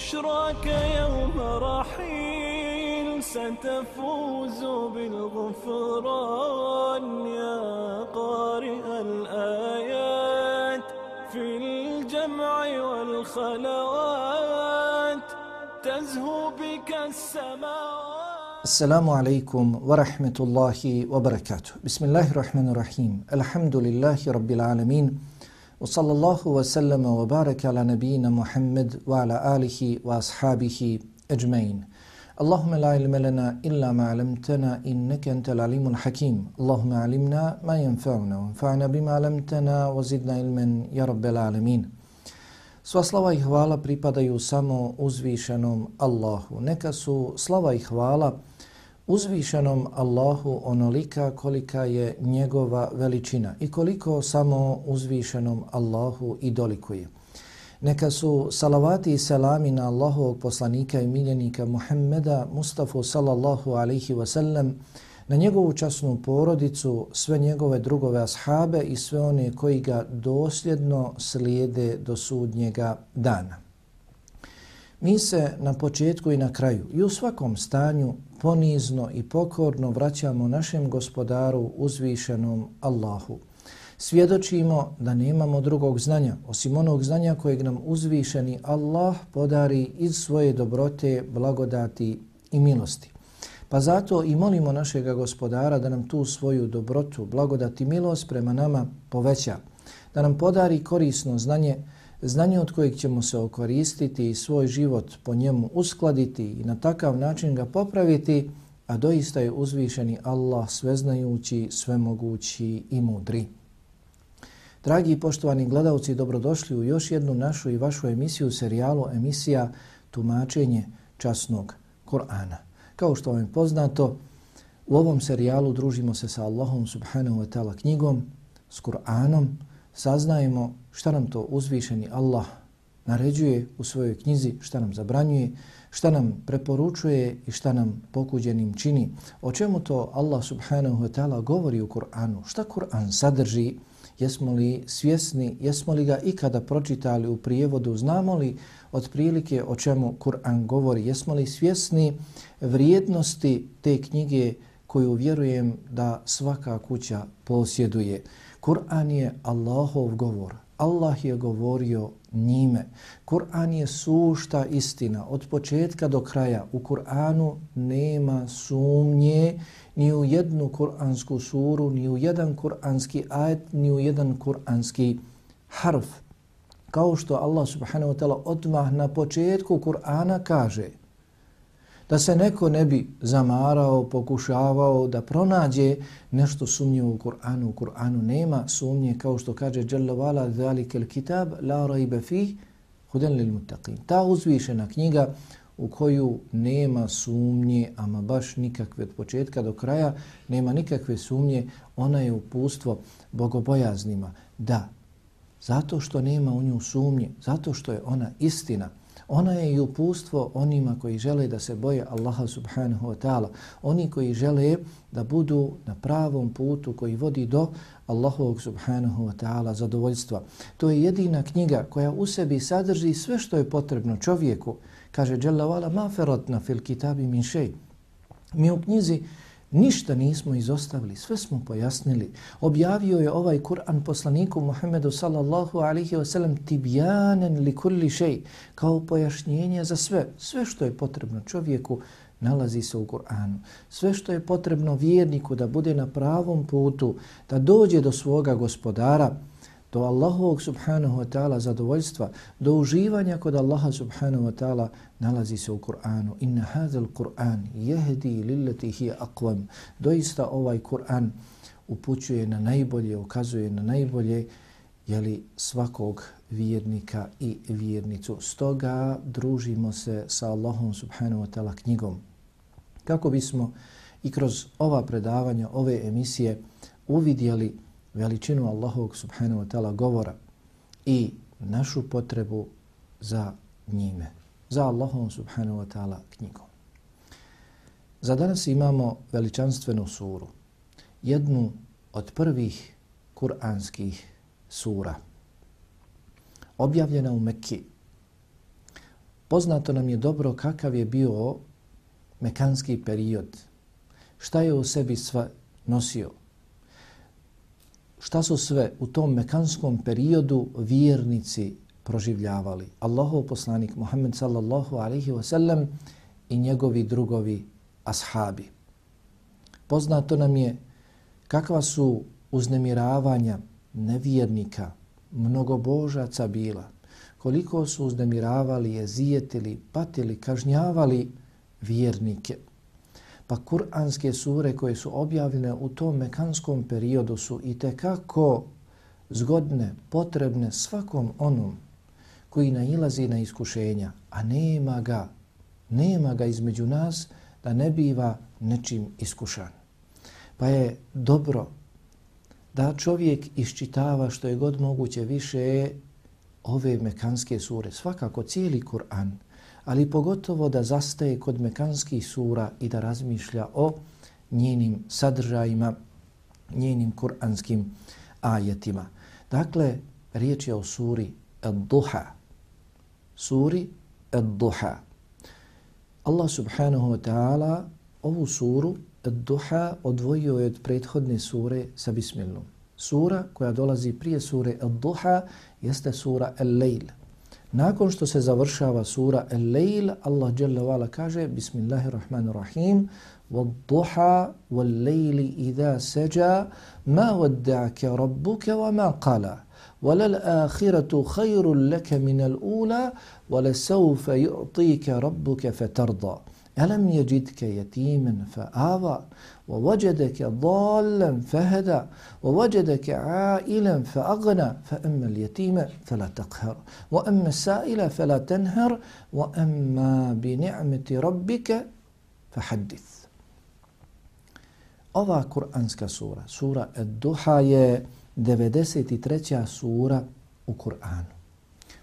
بشراك يوم رحيل ستفوز بالغفران يا قارئ الآيات في الجمع والخلوات تزهو بك السماوات. السلام عليكم ورحمة الله وبركاته. بسم الله الرحمن الرحيم. الحمد لله رب العالمين. Wa sallama wa baraka ala nabiyyina Muhammad wa ala alihi wa ashabihi ajmain. Allahumma la ilma lana illa ma 'allamtana innaka antal alimul hakim. Allahumma 'allimna ma yanfa'una wanfa'na bima 'allamtana wa zidna ilman ya rabbil alamin. Sva slava i hvala pripadaju samo uzvišenom Allahu. Neka su slava i hvala uzvišenom Allahu onolika kolika je njegova veličina i koliko samo uzvišenom Allahu i dolikuje. Neka su salavati i selami na Allahovog poslanika i miljenika Muhammeda Mustafa sallallahu alaihi wasallam na njegovu časnu porodicu, sve njegove drugove ashabe i sve one koji ga dosljedno slijede do sudnjega dana. Mi se na početku i na kraju i u svakom stanju ponizno i pokorno vraćamo našem gospodaru uzvišenom Allahu. Svjedočimo da nemamo drugog znanja, osim onog znanja kojeg nam uzvišeni Allah podari iz svoje dobrote, blagodati i milosti. Pa zato i molimo našega gospodara da nam tu svoju dobrotu, blagodati i milost prema nama poveća, da nam podari korisno znanje, znanje od kojeg ćemo se okoristiti i svoj život po njemu uskladiti i na takav način ga popraviti, a doista je uzvišeni Allah sveznajući, svemogući i mudri. Dragi i poštovani gledalci, dobrodošli u još jednu našu i vašu emisiju, serijalu emisija Tumačenje časnog Korana. Kao što vam je poznato, u ovom serijalu družimo se sa Allahom subhanahu wa ta'ala knjigom, s Kur'anom, saznajemo šta nam to uzvišeni Allah naređuje u svojoj knjizi, šta nam zabranjuje, šta nam preporučuje i šta nam pokuđenim čini. O čemu to Allah subhanahu wa ta'ala govori u Kur'anu? Šta Kur'an sadrži? Jesmo li svjesni? Jesmo li ga ikada pročitali u prijevodu? Znamo li otprilike o čemu Kur'an govori? Jesmo li svjesni vrijednosti te knjige koju vjerujem da svaka kuća posjeduje? Kur'an je Allahov govor. Allah je govorio njime. Kur'an je sušta istina. Od početka do kraja u Kur'anu nema sumnje ni u jednu kur'ansku suru, ni u jedan kur'anski ajet, ni u jedan kur'anski harf. Kao što Allah subhanahu wa ta'ala odmah na početku Kur'ana kaže – da se neko ne bi zamarao, pokušavao da pronađe nešto sumnjivo u Kur'anu. U Kur'anu nema sumnje kao što kaže Jalla vala il kitab la raibe fih huden lil mutaqin. Ta uzvišena knjiga u koju nema sumnje, ama baš nikakve od početka do kraja, nema nikakve sumnje, ona je upustvo bogobojaznima. Da, zato što nema u nju sumnje, zato što je ona istina, Ona je i upustvo onima koji žele da se boje Allaha subhanahu wa ta'ala. Oni koji žele da budu na pravom putu koji vodi do Allahovog subhanahu wa ta'ala zadovoljstva. To je jedina knjiga koja u sebi sadrži sve što je potrebno čovjeku. Kaže Jalla wala ma feratna fil kitabi min šej. Mi u knjizi Ništa nismo izostavili, sve smo pojasnili. Objavio je ovaj Kur'an poslaniku Muhammedu sallallahu alaihi wa sallam tibjanen li kulli šej, kao pojašnjenje za sve. Sve što je potrebno čovjeku nalazi se u Kur'anu. Sve što je potrebno vjerniku da bude na pravom putu, da dođe do svoga gospodara, do Allahovog subhanahu wa ta'ala zadovoljstva, do uživanja kod Allaha subhanahu wa ta'ala nalazi se u Kur'anu. Inna hadal Kur'an jehdi lillati hi aqvam. Doista ovaj Kur'an upućuje na najbolje, ukazuje na najbolje jeli, svakog vjernika i vjernicu. Stoga družimo se sa Allahom subhanahu wa ta'ala knjigom. Kako bismo i kroz ova predavanja, ove emisije uvidjeli veličinu Allahovog subhanahu wa ta'ala govora i našu potrebu za njime, za Allahom subhanahu wa ta'ala knjigom. Za danas imamo veličanstvenu suru, jednu od prvih kuranskih sura, objavljena u Mekki. Poznato nam je dobro kakav je bio mekanski period, šta je u sebi sva nosio, šta su sve u tom mekanskom periodu vjernici proživljavali. Allahov poslanik Muhammed sallallahu alaihi wa sallam i njegovi drugovi ashabi. Poznato nam je kakva su uznemiravanja nevjernika, mnogobožaca bila, koliko su uznemiravali, jezijetili, patili, kažnjavali vjernike – Pa kuranske sure koje su objavljene u tom mekanskom periodu su i kako zgodne, potrebne svakom onom koji nailazi na iskušenja, a nema ga, nema ga između nas da ne biva nečim iskušan. Pa je dobro da čovjek iščitava što je god moguće više ove mekanske sure, svakako cijeli Kur'an, ali pogotovo da zastaje kod mekanskih sura i da razmišlja o njenim sadržajima, njenim kuranskim ajetima. Dakle, riječ je o suri Ad-Duha. Suri Ad-Duha. Allah subhanahu wa ta'ala ovu suru Ad-Duha odvojio je od prethodne sure sa Bismillom. Sura koja dolazi prije sure Ad-Duha jeste sura Al-Layl. Nakon što se završava sura Al-Layl, Allah Jalla wa'ala kaže Bismillahirrahmanirrahim. وَالضُّحَى وَاللَّيْلِ إِذَا سَجَى مَا وَدَّعَكَ رَبُّكَ وَمَا قَلَى وَلَلْآخِرَةُ خَيْرٌ لَكَ مِنَ الْأُولَى وَلَسَوْفَ يُعْطِيكَ رَبُّكَ فَتَرْضَى أَلَمْ يَجِدْكَ يَتِيمًا فَآوَى ووجدك ضالا فهدى ووجدك عائلا فأغنى فأما اليتيم فلا تقهر وأما السائل فلا تنهر وأما بنعمة ربك فحدث Ova kuranska sura, sura Ad-Duha je 93. sura u.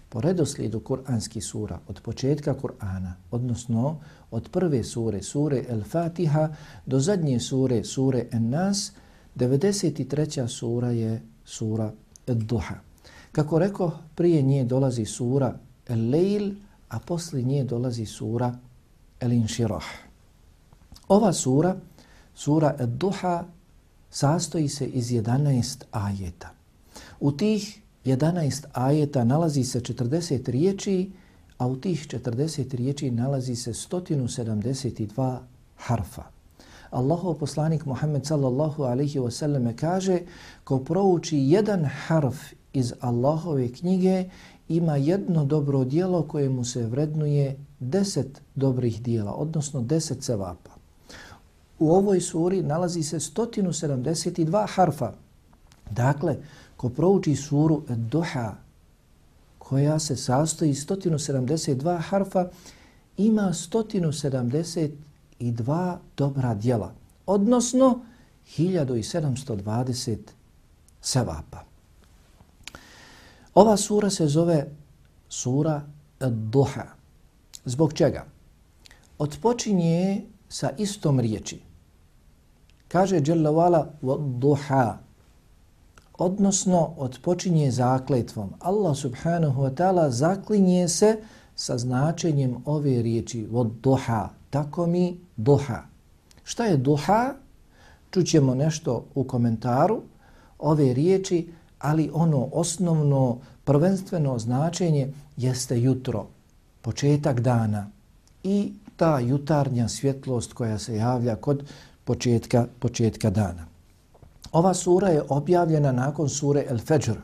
Po redoslijedu kuranskih sura od početka Kur'ana, odnosno od prve sure, sure El-Fatiha, do zadnje sure, sure En-Nas, 93. sura je sura Ed-Duha. Kako rekao, prije nje dolazi sura El-Leil, a poslije nje dolazi sura El-Inširah. Ova sura, sura Ed-Duha, sastoji se iz 11 ajeta. U tih 11 ajeta nalazi se 40 riječi a u tih 40 riječi nalazi se 172 harfa. Allahov poslanik Muhammed sallallahu alaihi wa sallam kaže ko prouči jedan harf iz Allahove knjige ima jedno dobro dijelo koje mu se vrednuje deset dobrih dijela, odnosno deset cevapa. U ovoj suri nalazi se 172 harfa. Dakle, ko prouči suru Duha, koja se sastoji 172 harfa, ima 172 dobra djela, odnosno 1720 sevapa. Ova sura se zove sura Ad-Duha. Zbog čega? Otpočinje sa istom riječi. Kaže Jalla Vala, Ad-Duha, odnosno odpočinje zakletvom. Allah subhanahu wa ta'ala zaklinje se sa značenjem ove riječi od duha, tako mi duha. Šta je duha? Čućemo nešto u komentaru ove riječi, ali ono osnovno, prvenstveno značenje jeste jutro, početak dana i ta jutarnja svjetlost koja se javlja kod početka, početka dana. Ova sura je objavljena nakon sure El Fajr,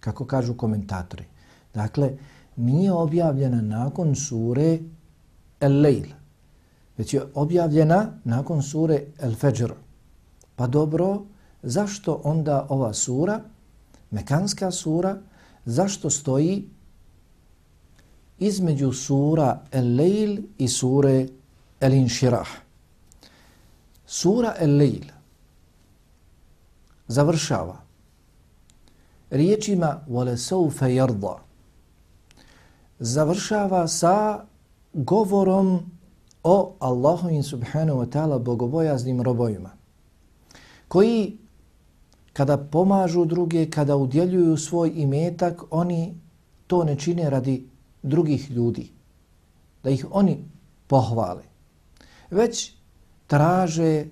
kako kažu komentatori. Dakle, nije objavljena nakon sure El Leil, već je objavljena nakon sure El Fajr. Pa dobro, zašto onda ova sura, mekanska sura, zašto stoji između sura El Leil i sure El Inširah? Sura El Leil završava riječima وَلَ سَوْفَ يَرْضَى završava sa govorom o Allahovim subhanahu wa ta'ala bogobojaznim robojima koji kada pomažu druge, kada udjeljuju svoj imetak, oni to ne čine radi drugih ljudi, da ih oni pohvale, već traže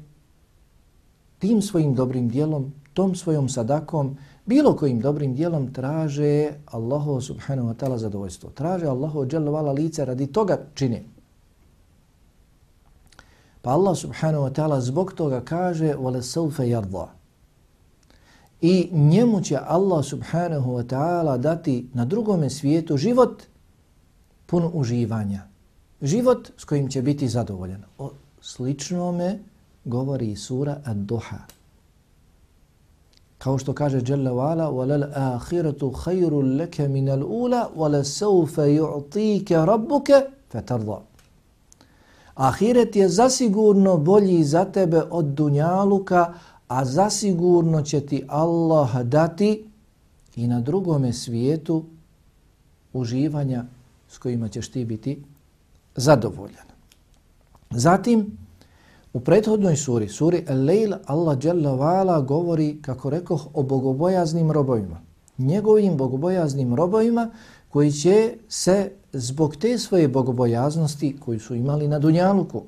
tim svojim dobrim dijelom, tom svojom sadakom, bilo kojim dobrim dijelom traže Allahu subhanahu wa ta'ala zadovoljstvo. Traže Allahu dželovala lice radi toga čine. Pa Allah subhanahu wa ta'ala zbog toga kaže وَلَ سَوْفَ يَرْضَى I njemu će Allah subhanahu wa ta'ala dati na drugom svijetu život pun uživanja. Život s kojim će biti zadovoljen. O sličnome govori sura Ad-Duha. Kao što kaže Jalla wa'ala وَلَلْ آخِرَةُ خَيْرٌ لَكَ مِنَ الْأُولَى وَلَسَوْفَ يُعْطِيكَ رَبُّكَ فَتَرْضَى Ahiret je zasigurno bolji za tebe od dunjaluka, a zasigurno će ti Allah dati i na drugome svijetu uživanja s kojima ćeš ti biti zadovoljan. Zatim, u prethodnoj suri, suri El-Leil, Allah Jalla Vala govori, kako rekoh, o bogobojaznim robovima. Njegovim bogobojaznim robovima koji će se zbog te svoje bogobojaznosti koju su imali na Dunjaluku,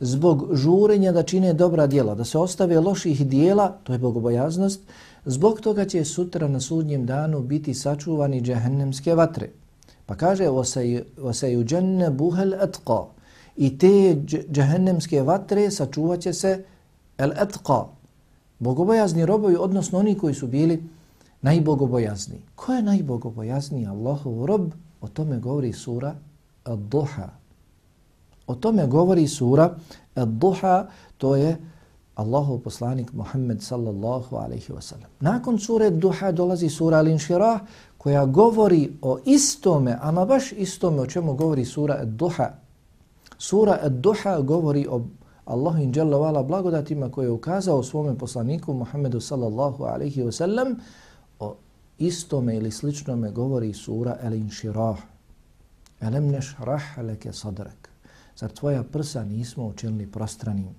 zbog žurenja da čine dobra djela, da se ostave loših dijela, to je bogobojaznost, zbog toga će sutra na sudnjem danu biti sačuvani džehennemske vatre. Pa kaže, وَسَيُ جَنَّ بُهَ الْأَتْقَى I te džehennemske vatre sačuvat će se el-etqa, bogobojazni robovi, odnosno oni koji su bili najbogobojazni. Ko je najbogobojazniji Allahov rob? O tome govori sura Ad-Duha. O tome govori sura Ad-Duha, to je Allahov poslanik Muhammed sallallahu alaihi wasallam. Nakon sure Ad-Duha dolazi sura Al-Inshirah koja govori o istome, ama baš istome o čemu govori sura Ad-Duha. Sura Ad-Duha govori o Allahu in vala blagodatima koje je ukazao svome poslaniku Muhammedu sallallahu alaihi wasallam o istome ili sličnome govori sura Al-Inshirah. Alam nashrah laka sadrak. Zar tvoja prsa nismo učinili prostranim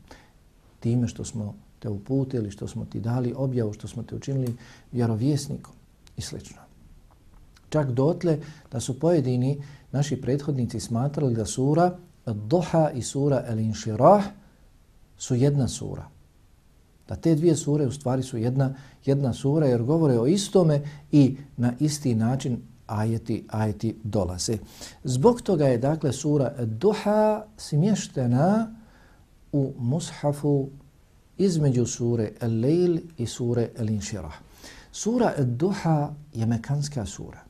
time što smo te uputili, što smo ti dali objavu, što smo te učinili vjerovjesnikom i slično. Čak dotle da su pojedini naši prethodnici smatrali da sura Duha i sura El Inširah su jedna sura da te dvije sure u stvari su jedna, jedna sura jer govore o istome i na isti način ajeti, ajeti dolaze. Zbog toga je dakle sura Duha smještena u mushafu između sure El-Leil i sure El-Inširah. Sura Duha je mekanska sura.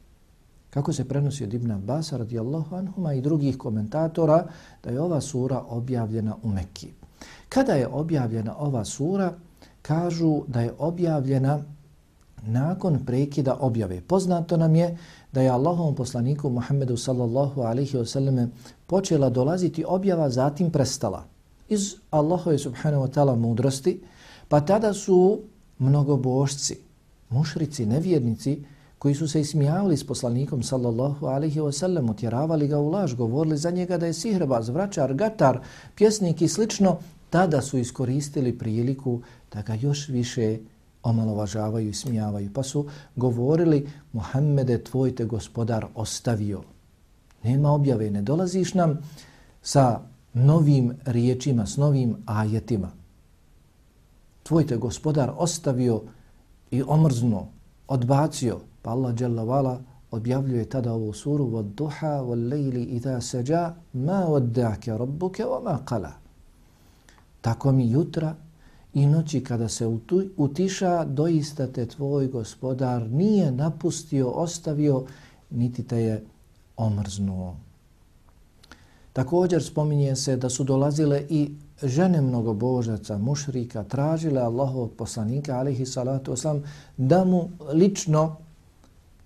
Kako se prenosi od Ibn Abbas radijallahu anhuma i drugih komentatora da je ova sura objavljena u Mekki. Kada je objavljena ova sura, kažu da je objavljena nakon prekida objave. Poznato nam je da je Allahovom poslaniku Muhammedu sallallahu alaihi wasallam počela dolaziti objava, zatim prestala. Iz Allahove subhanahu wa ta'ala mudrosti, pa tada su mnogobožci, mušrici, nevjernici, koji su se ismijavali s poslanikom sallallahu alaihi wasallam, utjeravali ga u laž, govorili za njega da je sihrba, zvračar, gatar, pjesnik i slično, tada su iskoristili priliku da ga još više omalovažavaju i smijavaju. Pa su govorili, Muhammede, tvoj te gospodar ostavio. Nema objave, ne dolaziš nam sa novim riječima, s novim ajetima. Tvoj te gospodar ostavio i omrznuo, odbacio. Pa Allah dželavala objavljuje tada ovu suru od duha, od lejli i saja seđa, ma oddake rabbuka o ma kala. Tako mi jutra i noći kada se utiša, doista te tvoj gospodar nije napustio, ostavio, niti te je omrznuo. Također spominje se da su dolazile i žene mnogobožaca, mušrika, tražile Allahovog poslanika, alihi salatu oslam, da mu lično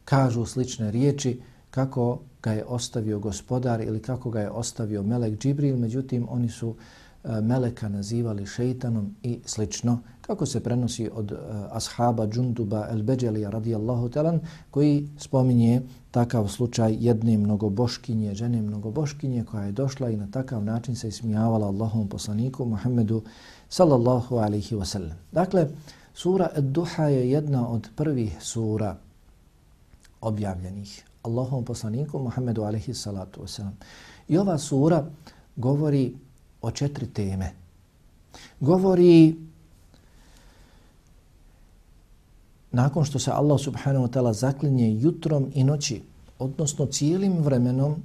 kažu slične riječi kako ga je ostavio gospodar ili kako ga je ostavio Melek Džibril, međutim oni su e, Meleka nazivali šeitanom i slično, kako se prenosi od uh, ashaba Džunduba el Beđelija radijallahu talan, koji spominje takav slučaj jedne mnogoboškinje, žene mnogoboškinje koja je došla i na takav način se ismijavala Allahom poslaniku Muhammedu sallallahu alaihi wasallam. Dakle, sura Ad-Duha je jedna od prvih sura objavljenih Allahom poslaniku Muhammedu alaihi salatu wasalam. I ova sura govori o četiri teme. Govori nakon što se Allah subhanahu wa ta'ala zaklinje jutrom i noći, odnosno cijelim vremenom,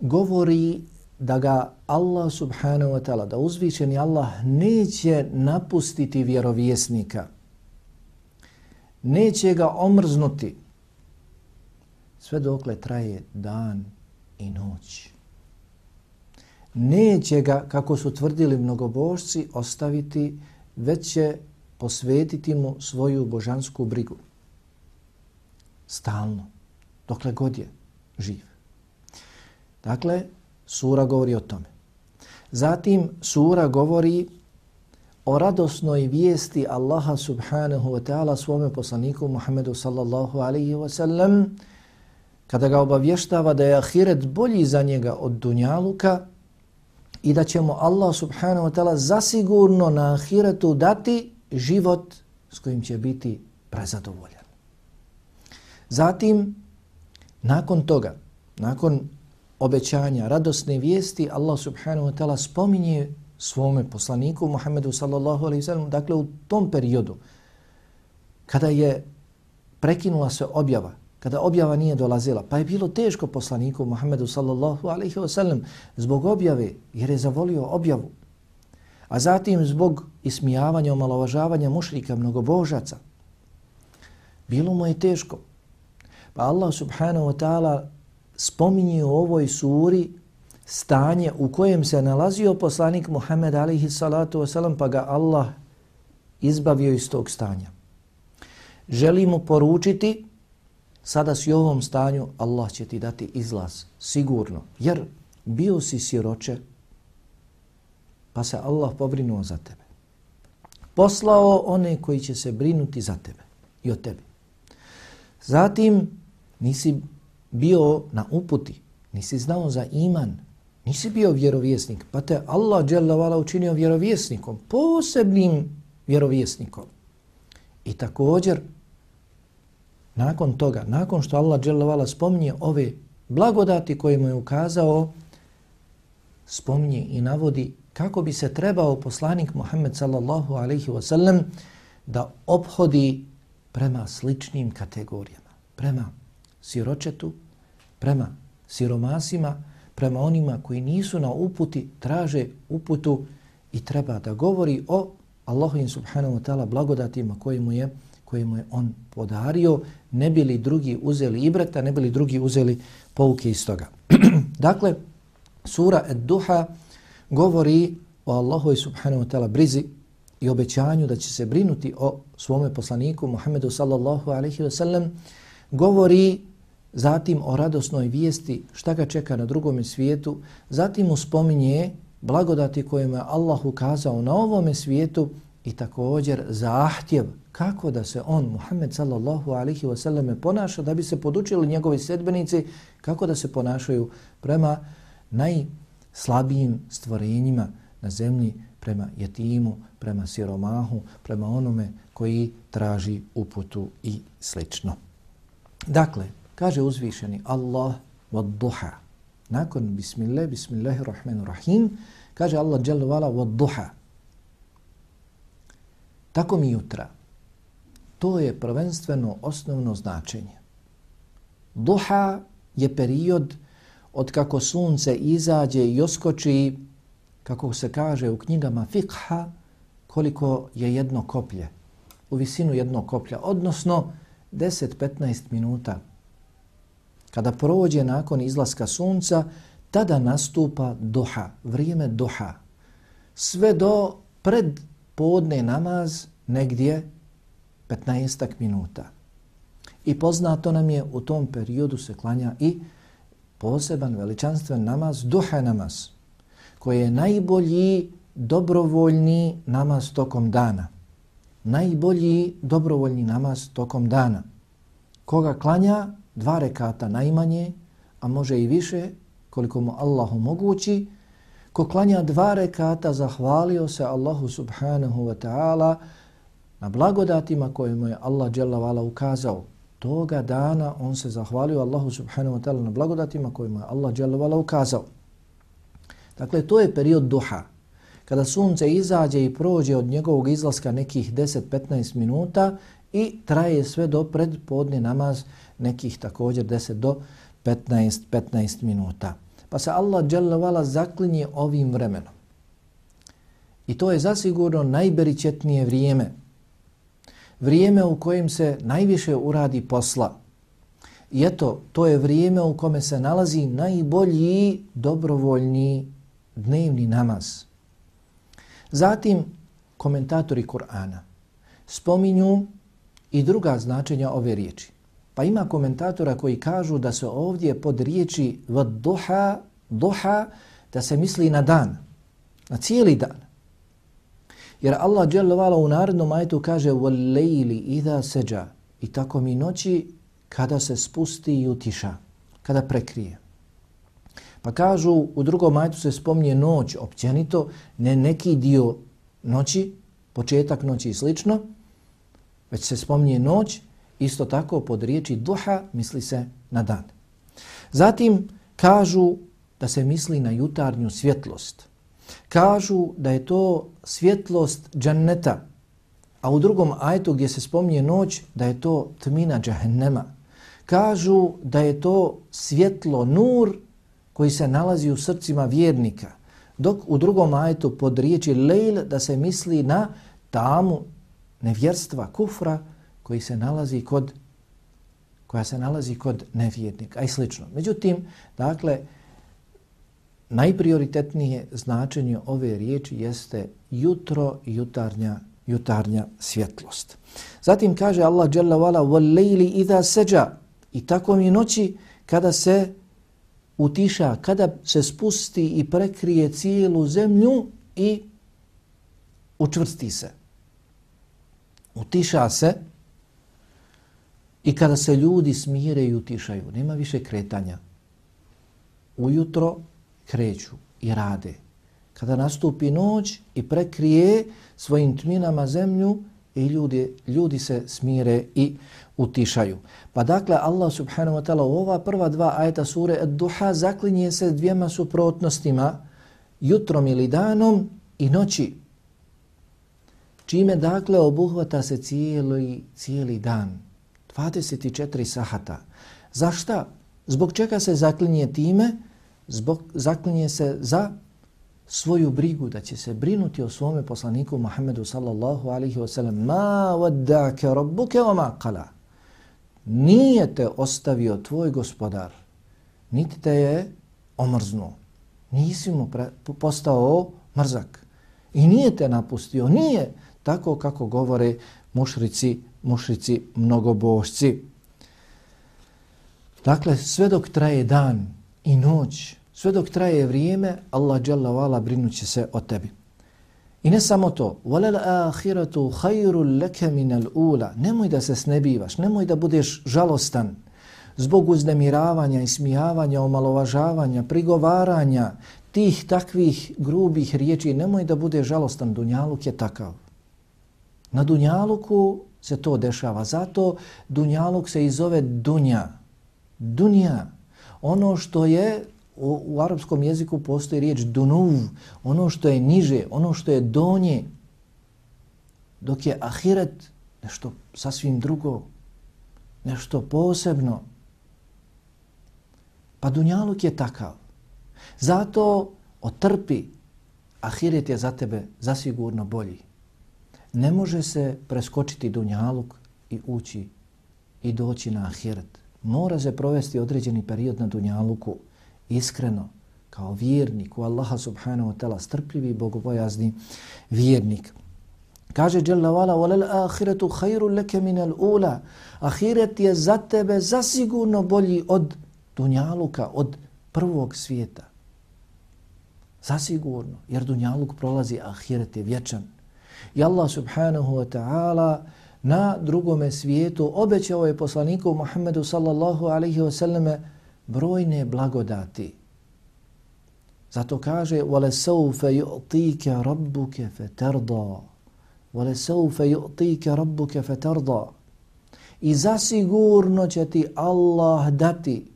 govori da ga Allah subhanahu wa ta'ala, da uzvišeni Allah neće napustiti vjerovjesnika, neće ga omrznuti sve dokle traje dan i noć. Neće ga, kako su tvrdili mnogobožci, ostaviti, već će posvetiti mu svoju božansku brigu. Stalno, dokle god je živ. Dakle, sura govori o tome. Zatim, sura govori o radosnoj vijesti Allaha subhanahu wa ta'ala svome poslaniku Muhammedu sallallahu alaihi wa sallam kada ga obavještava da je ahiret bolji za njega od dunjaluka i da će mu Allah subhanahu wa ta'ala zasigurno na ahiretu dati život s kojim će biti prezadovoljan. Zatim, nakon toga, nakon obećanja, radosne vijesti, Allah subhanahu wa ta'ala spominje svome poslaniku Muhammedu sallallahu alaihi sallam, dakle u tom periodu, kada je prekinula se objava, kada objava nije dolazila, pa je bilo teško poslaniku Muhammedu sallallahu alaihi sallam zbog objave, jer je zavolio objavu, a zatim zbog ismijavanja, omalovažavanja mušrika, mnogobožaca. Bilo mu je teško. Pa Allah subhanahu wa ta'ala spominje u ovoj suri stanje u kojem se nalazio poslanik Muhammed alaihi salatu wasalam, pa ga Allah izbavio iz tog stanja. Želi mu poručiti, sada si u ovom stanju, Allah će ti dati izlaz, sigurno, jer bio si siroče, pa se Allah pobrinuo za tebe. Poslao one koji će se brinuti za tebe i o tebi. Zatim nisi bio na uputi, nisi znao za iman, nisi bio vjerovjesnik, pa te Allah dželavala učinio vjerovjesnikom, posebnim vjerovjesnikom. I također, nakon toga, nakon što Allah dželavala spominje ove blagodati koje mu je ukazao, spominje i navodi kako bi se trebao poslanik Muhammed sallallahu alaihi wa sallam da obhodi prema sličnim kategorijama, prema siročetu, prema siromasima, prema onima koji nisu na uputi, traže uputu i treba da govori o Allahovim subhanahu wa ta'ala blagodatima koje mu je koje mu je on podario, ne bili drugi uzeli ibrata, ne bili drugi uzeli pouke iz toga. dakle, sura Ed-Duha govori o Allahu subhanahu wa ta'ala brizi i obećanju da će se brinuti o svome poslaniku Muhammedu sallallahu alaihi wa sallam, govori zatim o radosnoj vijesti šta ga čeka na drugom svijetu, zatim mu spominje blagodati kojima je Allah ukazao na ovome svijetu i također zahtjev kako da se on, Muhammed sallallahu alihi wasallam, ponaša da bi se podučili njegovi sedbenici kako da se ponašaju prema najslabijim stvorenjima na zemlji prema jetimu, prema siromahu, prema onome koji traži uputu i slično. Dakle, kaže uzvišeni Allah wa duha. Nakon bismillah, bismillahirrahmanirrahim, kaže Allah jalla vala wa duha. Tako mi jutra. To je prvenstveno osnovno značenje. Duha je period od kako sunce izađe i oskoči, kako se kaže u knjigama fikha, koliko je jedno koplje, u visinu jednog koplja, odnosno 10-15 minuta. Kada prođe nakon izlaska sunca, tada nastupa duha, vrijeme duha. Sve do pred podne namaz negdje 15 minuta. I poznato nam je u tom periodu se klanja i poseban veličanstven namaz, duha namaz, koji je najbolji dobrovoljni namaz tokom dana. Najbolji dobrovoljni namaz tokom dana. Koga klanja dva rekata najmanje, a može i više, koliko mu Allah omogući, ko klanja dva rekata, zahvalio se Allahu subhanahu wa ta'ala na blagodatima koje mu je Allah dželavala ukazao. Toga dana on se zahvalio Allahu subhanahu wa ta'ala na blagodatima koje mu je Allah dželavala ukazao. Dakle, to je period duha. Kada sunce izađe i prođe od njegovog izlaska nekih 10-15 minuta i traje sve do predpodne namaz nekih također 10 do 15, 15 minuta. Pa se Allah dželavala zaklinje ovim vremenom. I to je zasigurno najberičetnije vrijeme. Vrijeme u kojem se najviše uradi posla. I eto, to je vrijeme u kome se nalazi najbolji dobrovoljni dnevni namaz. Zatim, komentatori Kur'ana spominju i druga značenja ove riječi. Pa ima komentatora koji kažu da se ovdje pod riječi duha, duha, da se misli na dan, na cijeli dan. Jer Allah dželovala u narodnom ajetu kaže وَالْلَيْلِ إِذَا سَجَا I tako mi noći kada se spusti i utiša, kada prekrije. Pa kažu u drugom ajetu se spomnije noć općenito, ne neki dio noći, početak noći i slično, već se spomnije noć Isto tako pod riječi duha misli se na dan. Zatim kažu da se misli na jutarnju svjetlost. Kažu da je to svjetlost džanneta, a u drugom ajetu gdje se spominje noć da je to tmina džahennema. Kažu da je to svjetlo nur koji se nalazi u srcima vjernika. Dok u drugom ajetu pod riječi lejl da se misli na tamu nevjerstva, kufra, koji se nalazi kod koja se nalazi kod nevjernika i slično. Međutim, dakle, najprioritetnije značenje ove riječi jeste jutro i jutarnja, jutarnja svjetlost. Zatim kaže Allah Jalla wala وَالْلَيْلِ إِذَا سَجَا I tako mi noći kada se utiša, kada se spusti i prekrije cijelu zemlju i učvrsti se. Utiša se, I kada se ljudi smire i utišaju, nema više kretanja. Ujutro kreću i rade. Kada nastupi noć i prekrije svojim tminama zemlju i ljudi, ljudi se smire i utišaju. Pa dakle, Allah subhanahu wa ta'ala u ova prva dva ajeta sure Ad-Duha zaklinje se dvijema suprotnostima jutrom ili danom i noći. Čime dakle obuhvata se cijeli, cijeli dan. 24 sahata. Zašta? Zbog čega se zaklinje time? Zbog, zaklinje se za svoju brigu, da će se brinuti o svome poslaniku Muhammedu sallallahu alihi wasallam. Ma vaddake rabbuke wa ma qala. Nije te ostavio tvoj gospodar, niti te je omrznuo. Nisi mu pre, postao mrzak. I nije te napustio. Nije tako kako govore mušrici mušrici mnogobošci. Dakle, sve dok traje dan i noć, sve dok traje vrijeme, Allah dželle vala brinuće se o tebi. I ne samo to, walal akhiratu khairul laka min al-ula. Nemoj da se snebivaš, nemoj da budeš žalostan zbog uznemiravanja, ismijavanja, omalovažavanja, prigovaranja, tih takvih grubih riječi, nemoj da bude žalostan, Dunjaluk je takav. Na Dunjaluku se to dešava. Zato Dunjaluk se izove Dunja. Dunja. Ono što je, u, u arapskom jeziku postoji riječ Dunuv, ono što je niže, ono što je donje, dok je Ahiret nešto sasvim drugo, nešto posebno. Pa dunjaluk je takav. Zato otrpi, ahiret je za tebe zasigurno bolji. Ne može se preskočiti dunjaluk i ući i doći na ahiret. Mora se provesti određeni period na dunjaluku iskreno, kao vjernik u Allaha subhanahu wa ta'ala, strpljivi i bogobojazni vjernik. Kaže Jalla wala walal akhiratu khairul laka minal ula. Ahiret je za tebe zasigurno bolji od dunjaluka, od prvog svijeta. Zasigurno, jer dunjaluk prolazi, ahiret je vječan. I Allah subhanahu wa ta'ala na drugome svijetu obećao je poslaniku Muhammedu sallallahu alaihi wa sallame brojne blagodati. Zato kaže وَلَسَوْفَ يُعْطِيكَ رَبُّكَ فَتَرْضَى وَلَسَوْفَ يُعْطِيكَ رَبُّكَ فَتَرْضَى I zasigurno će ti Allah dati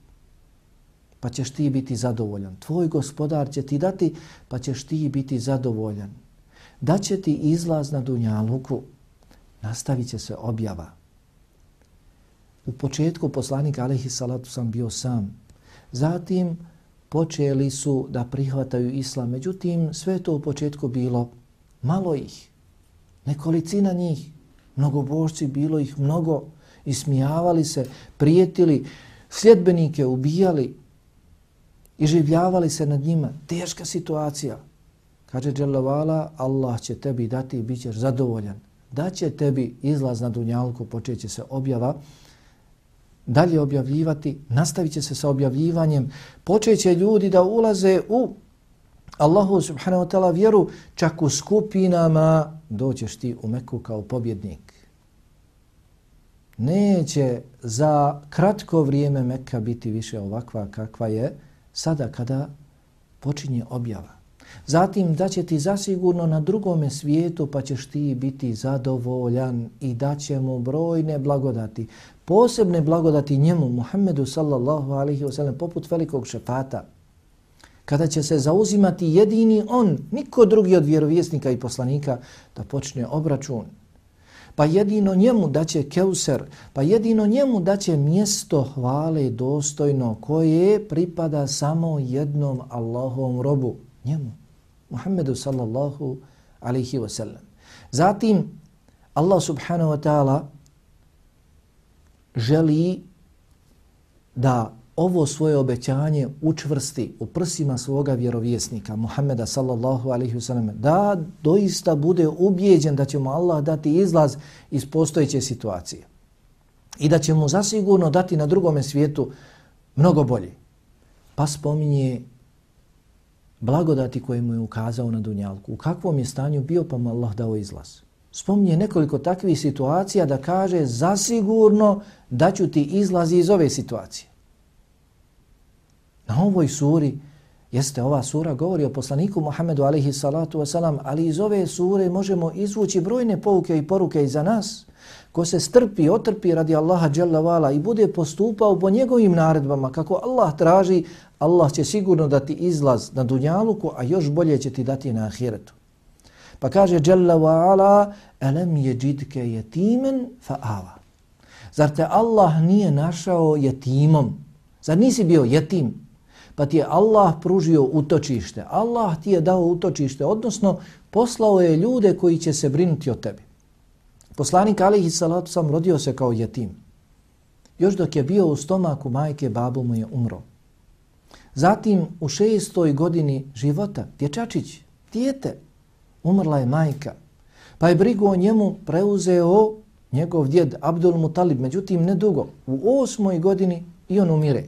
pa ćeš ti biti zadovoljan. Tvoj gospodar će ti dati pa ćeš ti biti zadovoljan. Da će ti izlaz na dunjaluku, nastavit će se objava. U početku poslanik Alehi salatu sam bio sam. Zatim počeli su da prihvataju islam. Međutim, sve to u početku bilo malo ih. Nekolicina njih. mnogobožci, bilo ih mnogo. Ismijavali se, prijetili, sljedbenike ubijali i življavali se nad njima. Teška situacija. Kaže Đelavala, Allah će tebi dati i bit ćeš zadovoljan. Da će tebi izlaz na dunjalku, počeće se objava, dalje objavljivati, nastavit će se sa objavljivanjem, počeće ljudi da ulaze u Allahu subhanahu wa ta'ala vjeru, čak u skupinama doćeš ti u Meku kao pobjednik. Neće za kratko vrijeme Mekka biti više ovakva kakva je sada kada počinje objava. Zatim da će ti zasigurno na drugome svijetu pa ćeš ti biti zadovoljan i da će mu brojne blagodati. Posebne blagodati njemu, Muhammedu sallallahu alaihi wa sallam, poput velikog šefata. Kada će se zauzimati jedini on, niko drugi od vjerovjesnika i poslanika, da počne obračun pa jedino njemu daće keuser, pa jedino njemu daće mjesto hvale dostojno koje pripada samo jednom Allahovom robu, njemu, Muhammedu sallallahu alaihi wa sallam. Zatim, Allah subhanahu wa ta'ala želi da ovo svoje obećanje učvrsti u prsima svoga vjerovjesnika Muhammeda sallallahu alaihi wasallam da doista bude ubijeđen da će mu Allah dati izlaz iz postojeće situacije i da će mu zasigurno dati na drugome svijetu mnogo bolje. Pa spominje blagodati koje mu je ukazao na dunjalku. U kakvom je stanju bio pa mu Allah dao izlaz. Spomnije nekoliko takvih situacija da kaže zasigurno da ću ti izlazi iz ove situacije. Na ovoj suri, jeste ova sura govori o poslaniku Muhammedu alaihi salatu wasalam, ali iz ove sure možemo izvući brojne pouke i poruke i za nas. Ko se strpi, otrpi radi Allaha dželle vala i bude postupao po njegovim naredbama kako Allah traži, Allah će sigurno dati izlaz na dunjaluku, a još bolje će ti dati na ahiretu. Pa kaže dželle vala, alam yajidka jetimen fa'ava. Zar te Allah nije našao jetimom? Zar nisi bio jetim? Pa ti je Allah pružio utočište. Allah ti je dao utočište, odnosno poslao je ljude koji će se brinuti o tebi. Poslanik alihi salatu sam rodio se kao jetim. Još dok je bio u stomaku majke, babo mu je umro. Zatim u šestoj godini života, dječačić, dijete, umrla je majka. Pa je brigu o njemu preuzeo njegov djed Abdul Mutalib, međutim ne dugo. U osmoj godini i on umire.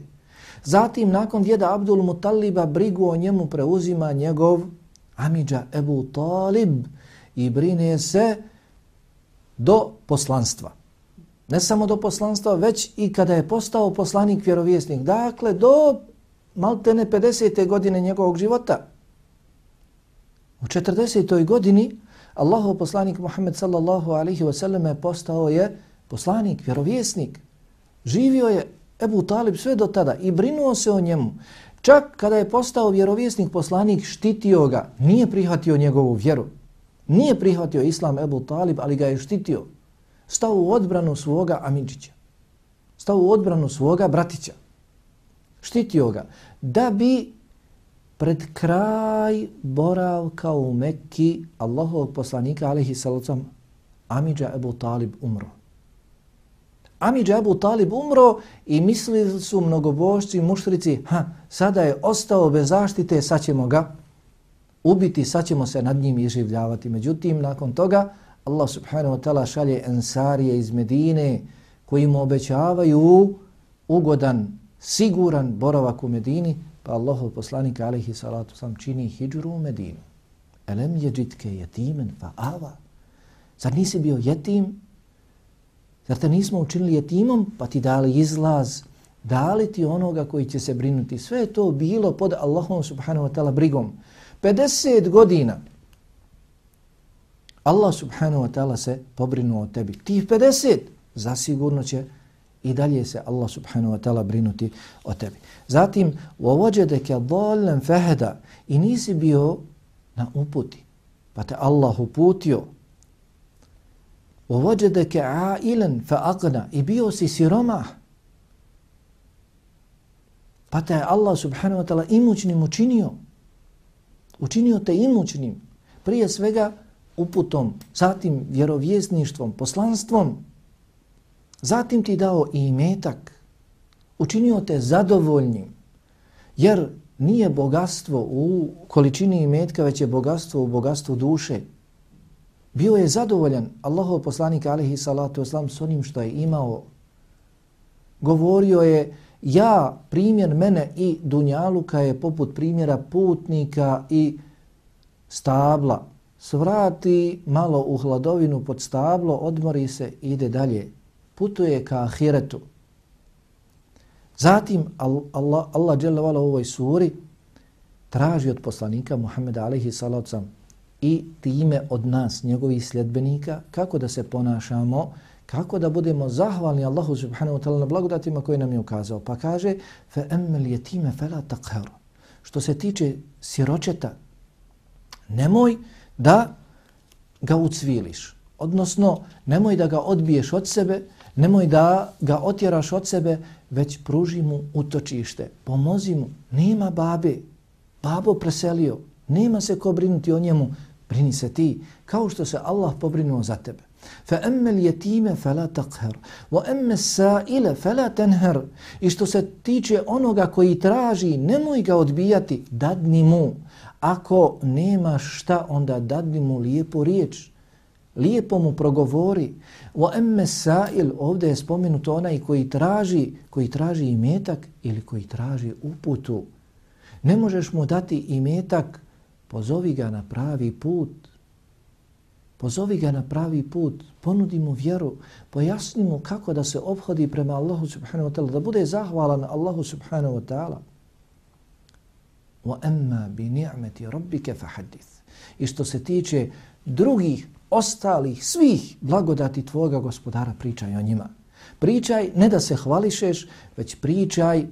Zatim, nakon djeda Abdul Mutaliba, brigu o njemu preuzima njegov Amidža Ebu Talib i brine se do poslanstva. Ne samo do poslanstva, već i kada je postao poslanik vjerovjesnik. Dakle, do maltene 50. godine njegovog života. U 40. godini Allahov poslanik Muhammed sallallahu alaihi wa sallam je postao je poslanik, vjerovjesnik. Živio je Ebu Talib sve do tada i brinuo se o njemu. Čak kada je postao vjerovjesnik poslanik, štitio ga, nije prihvatio njegovu vjeru. Nije prihvatio islam Ebu Talib, ali ga je štitio. Stao u odbranu svoga Amidžića. Stao u odbranu svoga bratića. štitio ga, da bi pred kraj boravka u Mekki Allahovog poslanika, alaihi salacom, Amidža Ebu Talib umro. Amidža Abu Talib umro i mislili su mnogobošci i muštrici, ha, sada je ostao bez zaštite, sad ćemo ga ubiti, sad ćemo se nad njim iživljavati. Međutim, nakon toga, Allah subhanahu wa ta'ala šalje ensarije iz Medine koji mu obećavaju ugodan, siguran boravak u Medini, pa Allahov poslanik alaihi salatu sam čini hijđuru u Medinu. Elem je džitke jetimen fa ava. Zar nisi bio jetim? Zar te nismo učinili jetimom pa ti dali izlaz? Dali ti onoga koji će se brinuti? Sve je to bilo pod Allahom subhanahu wa ta'ala brigom. 50 godina Allah subhanahu wa ta'ala se pobrinuo o tebi. Tih 50 zasigurno će i dalje se Allah subhanahu wa ta'ala brinuti o tebi. Zatim, وَوَجَدَكَ ضَالًا فَهَدَ I nisi bio na uputi, pa te Allah uputio. وَوَجَدَكَ عَائِلًا فَأَقْنَا I bio si siromah, pa te Allah subhanahu wa ta'ala imućnim učinio. Učinio te imućnim. Prije svega uputom, zatim vjerovjesništvom, poslanstvom, Zatim ti dao i imetak, učinio te zadovoljnim, jer nije bogatstvo u količini imetka, već je bogatstvo u bogatstvu duše. Bio je zadovoljan Allahov poslanik alihi salatu oslam s onim što je imao. Govorio je, ja primjer mene i Dunjaluka je poput primjera putnika i stabla. Svrati malo u hladovinu pod stablo, odmori se, ide dalje putuje ka ahiretu. Zatim Allah, Allah dželevala u ovoj suri traži od poslanika Muhammeda alaihi salacom i time od nas, njegovih sljedbenika, kako da se ponašamo, kako da budemo zahvalni Allahu subhanahu wa ta'ala na blagodatima koje nam je ukazao. Pa kaže, فَأَمَّ الْيَتِيمَ فَلَا تَقْهَرُ. Što se tiče siročeta, nemoj da ga ucviliš. Odnosno, nemoj da ga odbiješ od sebe, Nemoj da ga otjeraš od sebe, već pruži mu utočište. Pomozi mu. Nema babe. Babo preselio. Nema se ko brinuti o njemu. Brini se ti. Kao što se Allah pobrinuo za tebe. Fa الْيَتِيمَ فَلَا تَقْهَرْ fe السَّائِلَ فَلَا Wa. I što se tiče onoga koji traži, nemoj ga odbijati. Dadni mu. Ako nemaš šta, onda dadni mu lijepu riječ lijepo mu progovori. Wa emme sa'il, ovdje je spomenuto onaj koji traži, koji traži imetak ili koji traži uputu. Ne možeš mu dati imetak, pozovi ga na pravi put. Pozovi ga na pravi put, ponudi mu vjeru, pojasni mu kako da se obhodi prema Allahu subhanahu wa ta'ala, da bude zahvalan Allahu subhanahu wa ta'ala. Wa amma bi ni'mati rabbika fahaddith. I što se tiče drugih ostalih, svih blagodati tvoga gospodara, pričaj o njima. Pričaj ne da se hvališeš, već pričaj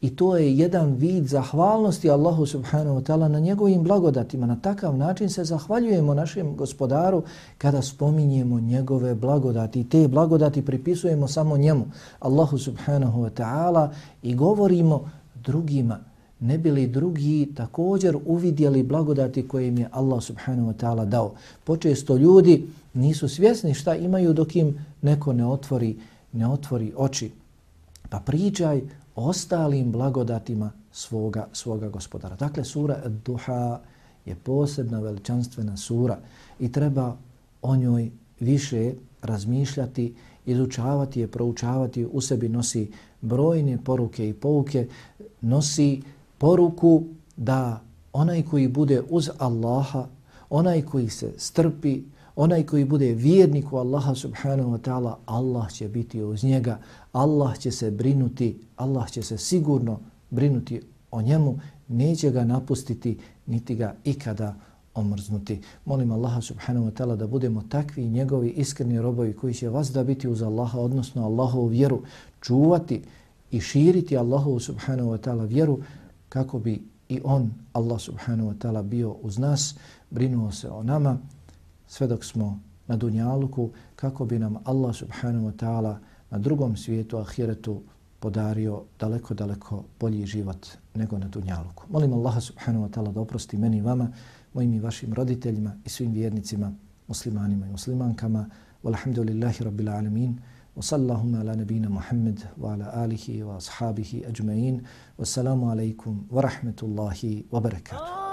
i to je jedan vid zahvalnosti Allahu subhanahu wa ta'ala na njegovim blagodatima. Na takav način se zahvaljujemo našem gospodaru kada spominjemo njegove blagodati. I te blagodati pripisujemo samo njemu, Allahu subhanahu wa ta'ala i govorimo drugima ne bili drugi također uvidjeli blagodati koje im je Allah subhanahu wa ta'ala dao. Počesto ljudi nisu svjesni šta imaju dok im neko ne otvori, ne otvori oči. Pa pričaj ostalim blagodatima svoga, svoga gospodara. Dakle, sura Duha je posebna veličanstvena sura i treba o njoj više razmišljati, izučavati je, proučavati, u sebi nosi brojne poruke i pouke, nosi poruku da onaj koji bude uz Allaha, onaj koji se strpi, onaj koji bude vjernik u Allaha subhanahu wa ta'ala, Allah će biti uz njega, Allah će se brinuti, Allah će se sigurno brinuti o njemu, neće ga napustiti, niti ga ikada omrznuti. Molim Allaha subhanahu wa ta'ala da budemo takvi njegovi iskreni robovi koji će vas da biti uz Allaha, odnosno Allahovu vjeru, čuvati i širiti Allahovu subhanahu wa ta'ala vjeru, kako bi i on, Allah subhanahu wa ta'ala, bio uz nas, brinuo se o nama, sve dok smo na dunjaluku, kako bi nam Allah subhanahu wa ta'ala na drugom svijetu, ahiretu, podario daleko, daleko bolji život nego na Dunjaluku. Molim Allaha subhanahu wa ta'ala da oprosti meni i vama, mojim i vašim roditeljima i svim vjernicima, muslimanima i muslimankama. Walhamdulillahi rabbil alamin. Wa sallallahu ala nabina Muhammad wa ala alihi wa ashabihi ajma'in. Wassalamu alaikum wa rahmetullahi wa barakatuh.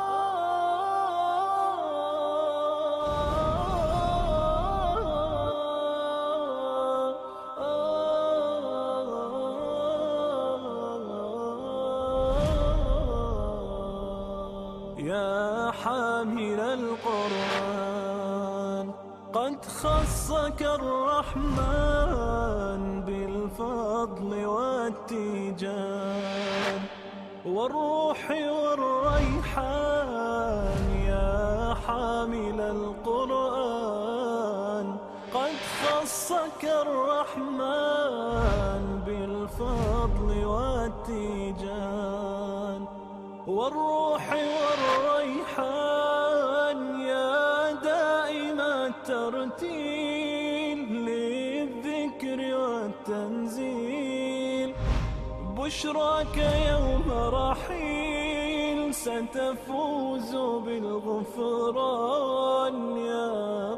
حامل القرآن. قد خصك الرحمن بالفضل والتيجان. والروح والريحان بشراك يوم رحيل ستفوز بالغفران يا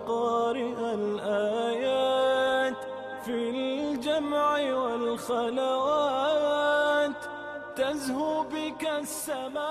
قارئ الآيات في الجمع والخلوات تزهو بك السماوات